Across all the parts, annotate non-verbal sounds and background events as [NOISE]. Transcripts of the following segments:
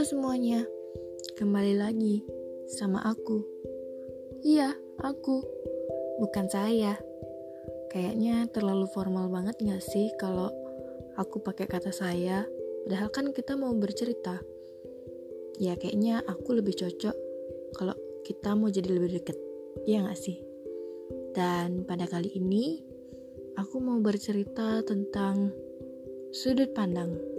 Halo semuanya, kembali lagi sama aku. Iya, aku, bukan saya. Kayaknya terlalu formal banget gak sih kalau aku pakai kata saya, padahal kan kita mau bercerita. Ya kayaknya aku lebih cocok kalau kita mau jadi lebih deket, iya gak sih? Dan pada kali ini, aku mau bercerita tentang sudut pandang.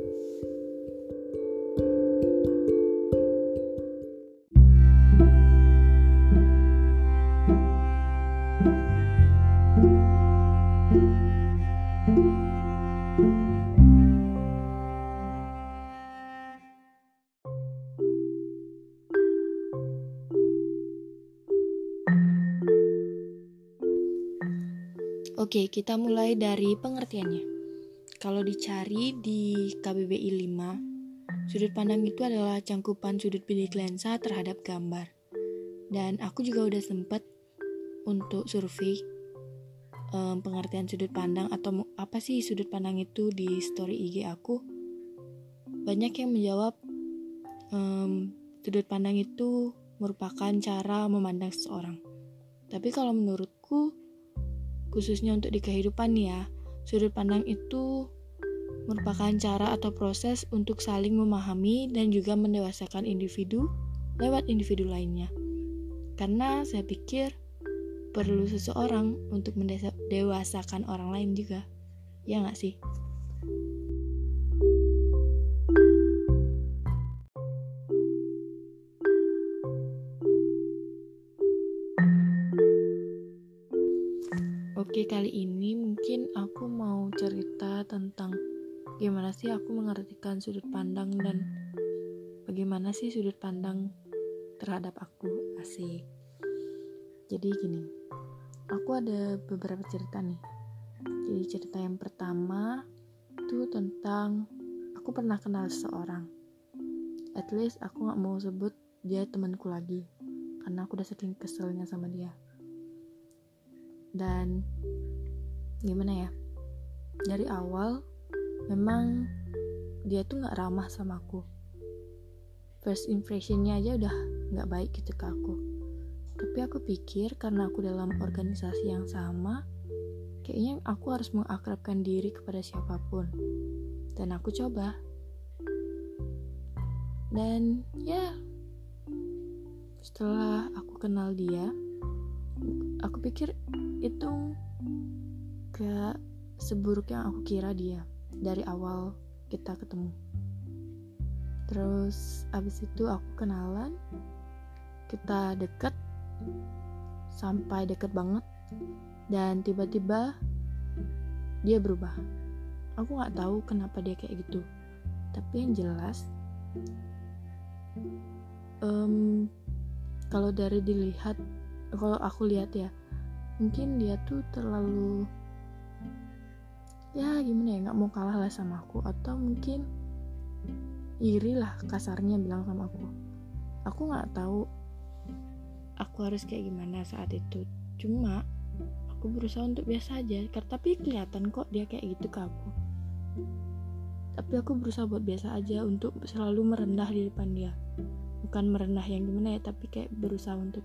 Oke, kita mulai dari pengertiannya. Kalau dicari di KBBI 5, sudut pandang itu adalah cangkupan sudut bilik lensa terhadap gambar. Dan aku juga udah sempet untuk survei um, pengertian sudut pandang atau apa sih sudut pandang itu di story IG aku. Banyak yang menjawab um, sudut pandang itu merupakan cara memandang seseorang. Tapi kalau menurutku, khususnya untuk di kehidupan ya, sudut pandang itu merupakan cara atau proses untuk saling memahami dan juga mendewasakan individu lewat individu lainnya. Karena saya pikir perlu seseorang untuk mendewasakan orang lain juga. Ya nggak sih? Sih aku mengartikan sudut pandang dan bagaimana sih sudut pandang terhadap aku asik. Jadi gini, aku ada beberapa cerita nih. Jadi cerita yang pertama itu tentang aku pernah kenal seseorang. At least aku gak mau sebut dia temanku lagi karena aku udah saking keselnya sama dia dan gimana ya dari awal memang dia tuh nggak ramah sama aku. First impressionnya aja udah nggak baik gitu ke aku. Tapi aku pikir karena aku dalam organisasi yang sama kayaknya aku harus mengakrabkan diri kepada siapa pun. Dan aku coba. Dan ya setelah aku kenal dia aku pikir itu gak seburuk yang aku kira dia dari awal kita ketemu. Terus abis itu aku kenalan kita deket sampai deket banget dan tiba-tiba dia berubah. Aku nggak tahu kenapa dia kayak gitu tapi yang jelas um, kalau dari dilihat kalau aku lihat ya mungkin dia tuh terlalu ya gimana ya nggak mau kalah lah sama aku. Atau mungkin iri lah kasarnya bilang sama aku. Aku nggak tahu aku harus kayak gimana saat itu. Cuma aku berusaha untuk biasa aja. Tapi kelihatan kok dia kayak gitu ke aku. Tapi aku berusaha buat biasa aja untuk selalu merendah di depan dia. Bukan merendah yang gimana ya tapi kayak berusaha untuk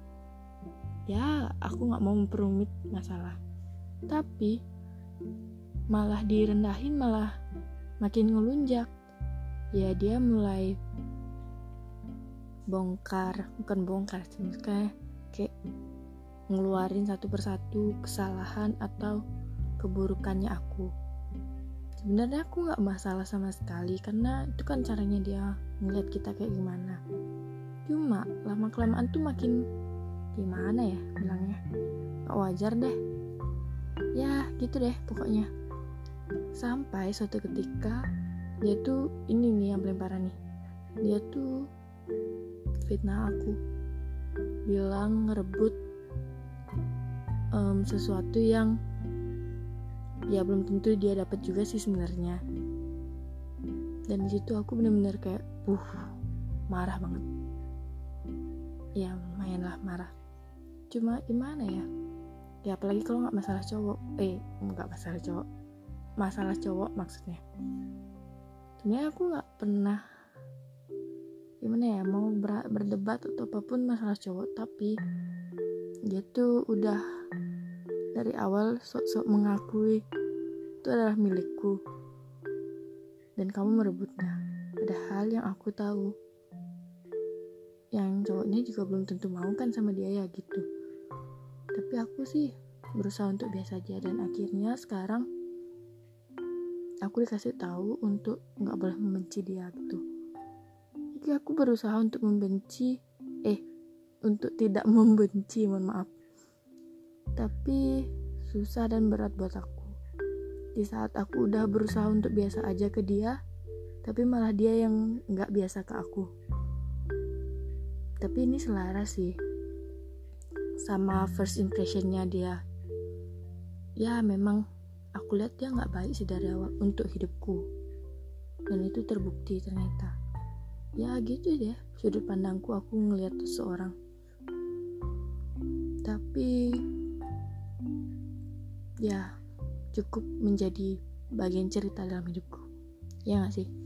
ya aku nggak mau memperumit masalah. Tapi malah direndahin malah makin ngelunjak. Ya dia mulai bongkar bukan bongkar kayak kayak ngeluarin satu persatu kesalahan atau keburukannya aku. Sebenarnya aku nggak masalah sama sekali karena itu kan caranya dia ngeliat kita kayak gimana. Cuma lama kelamaan tuh makin gimana ya bilangnya? Gak wajar deh. Ya gitu deh pokoknya sampai suatu ketika dia tuh ini nih yang paling parah nih. Dia tuh fitnah aku. Bilang ngerebut um, sesuatu yang ya belum tentu dia dapat juga sih sebenarnya. Dan di situ aku bener-bener kayak uh marah banget. Ya lumayan lah marah. Cuma gimana ya? Ya apalagi kalau nggak masalah cowok. Eh nggak masalah cowok masalah cowok maksudnya. Sebenarnya aku nggak pernah gimana ya mau ber berdebat atau apa pun masalah cowok tapi dia tuh udah dari awal sok-sok mengakui itu adalah milikku. Dan kamu merebutnya. Padahal yang aku tahu yang cowoknya juga belum tentu mau kan sama dia ya gitu. Tapi aku sih berusaha untuk biasa aja dan akhirnya sekarang aku dikasih tahu untuk nggak boleh membenci dia gitu jadi aku berusaha untuk membenci eh untuk tidak [LAUGHS] membenci mohon maaf. Tapi susah dan berat buat aku. Di saat aku udah berusaha untuk biasa aja ke dia tapi malah dia yang nggak biasa ke aku. Tapi ini selaras sih sama first impressionnya dia. Ya memang aku lihat dia nggak baik sih dari awal untuk hidupku. Dan itu terbukti ternyata. Ya gitu deh. Sudut pandangku aku ngelihat seseorang. Tapi ya cukup menjadi bagian cerita dalam hidupku. Ya gak sih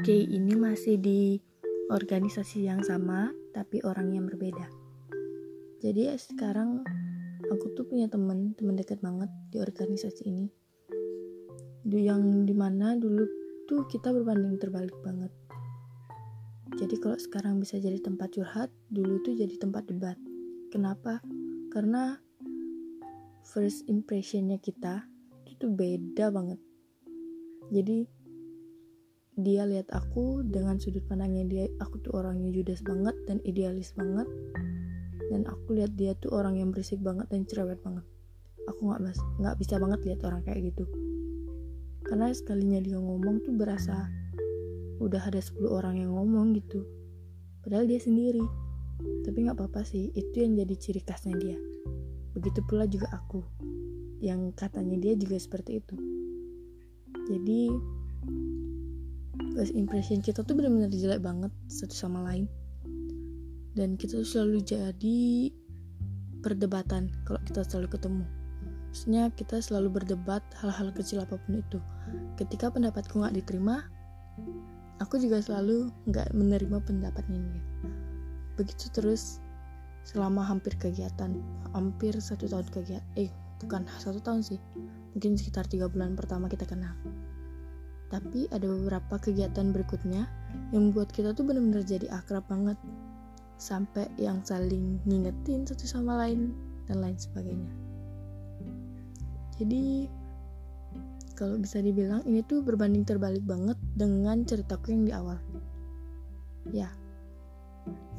Oke, ini masih di organisasi yang sama, tapi orang yang berbeda. Jadi ya sekarang aku tuh punya temen, temen dekat banget di organisasi ini. Yang di mana dulu tuh kita berbanding terbalik banget. Jadi kalau sekarang bisa jadi tempat curhat, dulu tuh jadi tempat debat. Kenapa? Karena first impressionnya kita itu tuh beda banget. Jadi dia lihat aku dengan sudut pandangnya dia aku tuh orangnya judes banget dan idealis banget. Dan aku lihat dia tuh orang yang berisik banget dan cerewet banget. Aku nggak nggak bisa banget lihat orang kayak gitu. Karena sekalinya dia ngomong tuh berasa udah ada 10 orang yang ngomong gitu. Padahal dia sendiri. Tapi nggak apa-apa sih itu yang jadi ciri khasnya dia. Begitu pula juga aku yang katanya dia juga seperti itu. Jadi first impression kita tuh benar-benar jelek banget satu sama lain. Dan kita tuh selalu jadi perdebatan kalau kita selalu ketemu. Maksudnya kita selalu berdebat hal-hal kecil apa pun itu. Ketika pendapatku nggak diterima aku juga selalu nggak menerima pendapatnya dia begitu terus selama hampir kegiatan hampir satu tahun kegiatan eh bukan satu tahun sih mungkin sekitar tiga bulan pertama kita kenal tapi ada beberapa kegiatan berikutnya yang membuat kita tuh benar-benar jadi akrab banget. Sampai yang saling ngingetin satu sama lain dan lain sebagainya. Jadi kalau bisa dibilang ini tuh berbanding terbalik banget dengan ceritaku yang di awal. Ya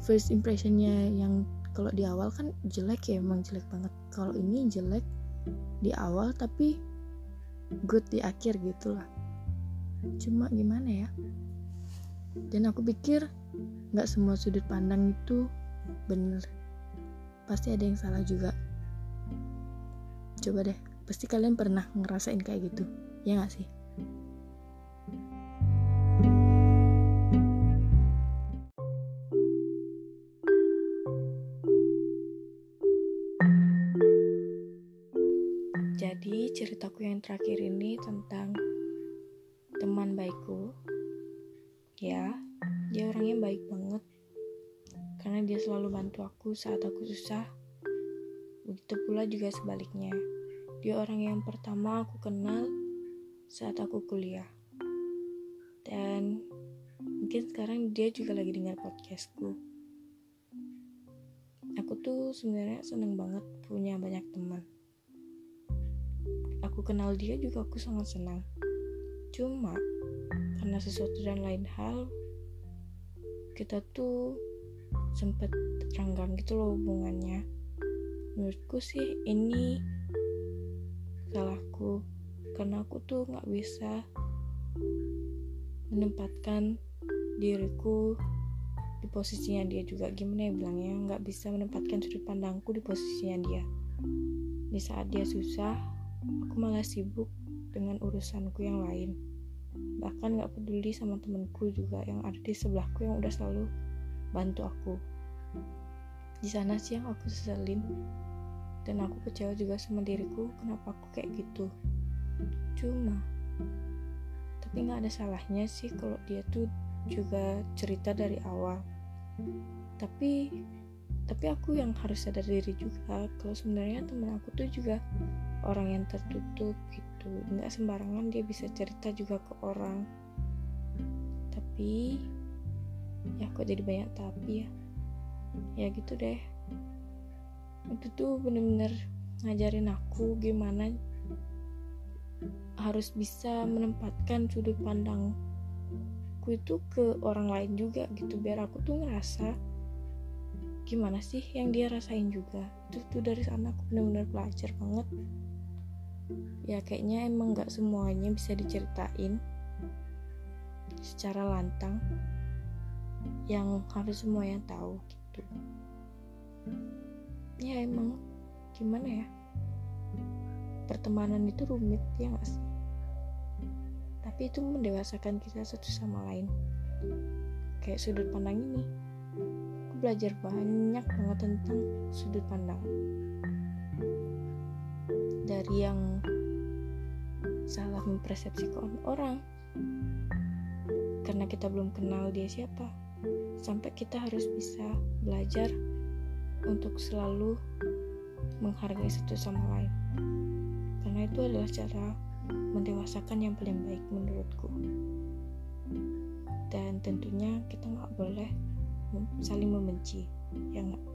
first impressionnya yang kalau di awal kan jelek ya emang jelek banget. Kalau ini jelek di awal tapi good di akhir gitu lah cuma gimana ya? Dan aku pikir nggak semua sudut pandang itu bener. Pasti ada yang salah juga. Coba deh pasti kalian pernah ngerasain kayak gitu ya nggak sih? Jadi ceritaku yang terakhir ini tentang ya dia orangnya baik banget. Karena dia selalu bantu aku saat aku susah. Begitu pula juga sebaliknya. Dia orang yang pertama aku kenal saat aku kuliah. Dan mungkin sekarang dia juga lagi dengar podcastku. Aku tuh sebenarnya seneng banget punya banyak teman. Aku kenal dia juga aku sangat senang. Cuma karena sesuatu dan lain hal kita tuh sempet renggang gitu loh hubungannya. Menurutku sih ini salahku karena aku tuh nggak bisa menempatkan diriku di posisinya dia juga. Gimana ya bilangnya? Nggak bisa menempatkan sudut pandangku di posisinya dia. Di saat dia susah aku malah sibuk dengan urusanku yang lain bahkan gak peduli sama temenku juga yang ada di sebelahku yang udah selalu bantu aku. Di sana sih yang aku seselin. Dan aku kecewa juga sama diriku kenapa aku kayak gitu. Cuma tapi nggak ada salahnya sih kalau dia tuh juga cerita dari awal. Tapi tapi aku yang harus sadar diri juga kalau sebenarnya temen aku tuh juga orang yang tertutup gitu nggak sembarangan dia bisa cerita juga ke orang. Tapi ya kok jadi banyak tapi ya. Ya gitu deh. Itu tuh bener-bener ngajarin aku gimana harus bisa menempatkan sudut pandangku itu ke orang lain juga gitu. Biar aku tuh ngerasa gimana sih yang dia rasain juga. Itu tuh dari sana aku bener-bener belajar banget ya kayaknya emang nggak semuanya bisa diceritain secara lantang. Yang harus semuanya tahu gitu. Ya emang gimana ya? Pertemanan itu rumit ya gak sih? Tapi itu mendewasakan kita satu sama lain. Kayak sudut pandang ini. Aku belajar banyak banget tentang sudut pandang dari yang salah mempersepsikan orang. Karena kita belum kenal dia siapa. Sampai kita harus bisa belajar untuk selalu menghargai satu sama lain. Karena itu adalah cara mendewasakan yang paling baik menurutku. Dan tentunya kita nggak boleh saling membenci ya nggak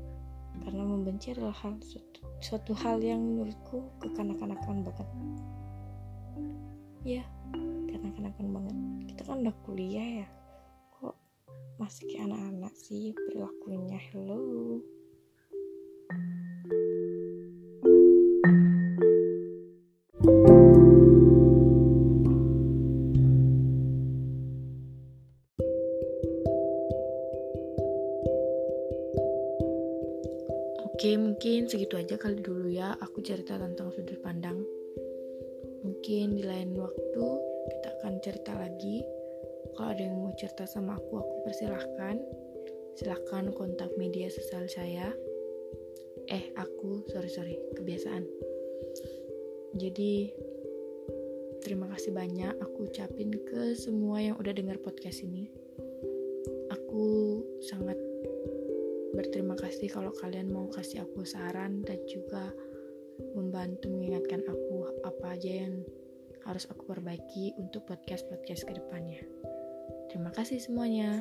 karena membenci adalah hal suatu, suatu hal yang menurutku kekanak-kanakan banget. Ya kekanak-kanakan banget. Kita kan udah kuliah ya. Kok masih kayak anak-anak sih perilakunya? Hello Oke, mungkin segitu aja kali dulu ya aku cerita tentang sudut pandang. Mungkin di lain waktu kita akan cerita lagi. Kalau ada yang mau cerita sama aku, aku persilahkan. Silahkan kontak media sosial saya. Eh, aku, sorry sorry, kebiasaan. Jadi, terima kasih banyak aku ucapin ke semua yang udah dengar podcast ini. Aku sangat berterima kasih kalau kalian mau kasih aku saran dan juga membantu mengingatkan aku apa aja yang harus aku perbaiki untuk podcast-podcast ke depannya. Terima kasih semuanya.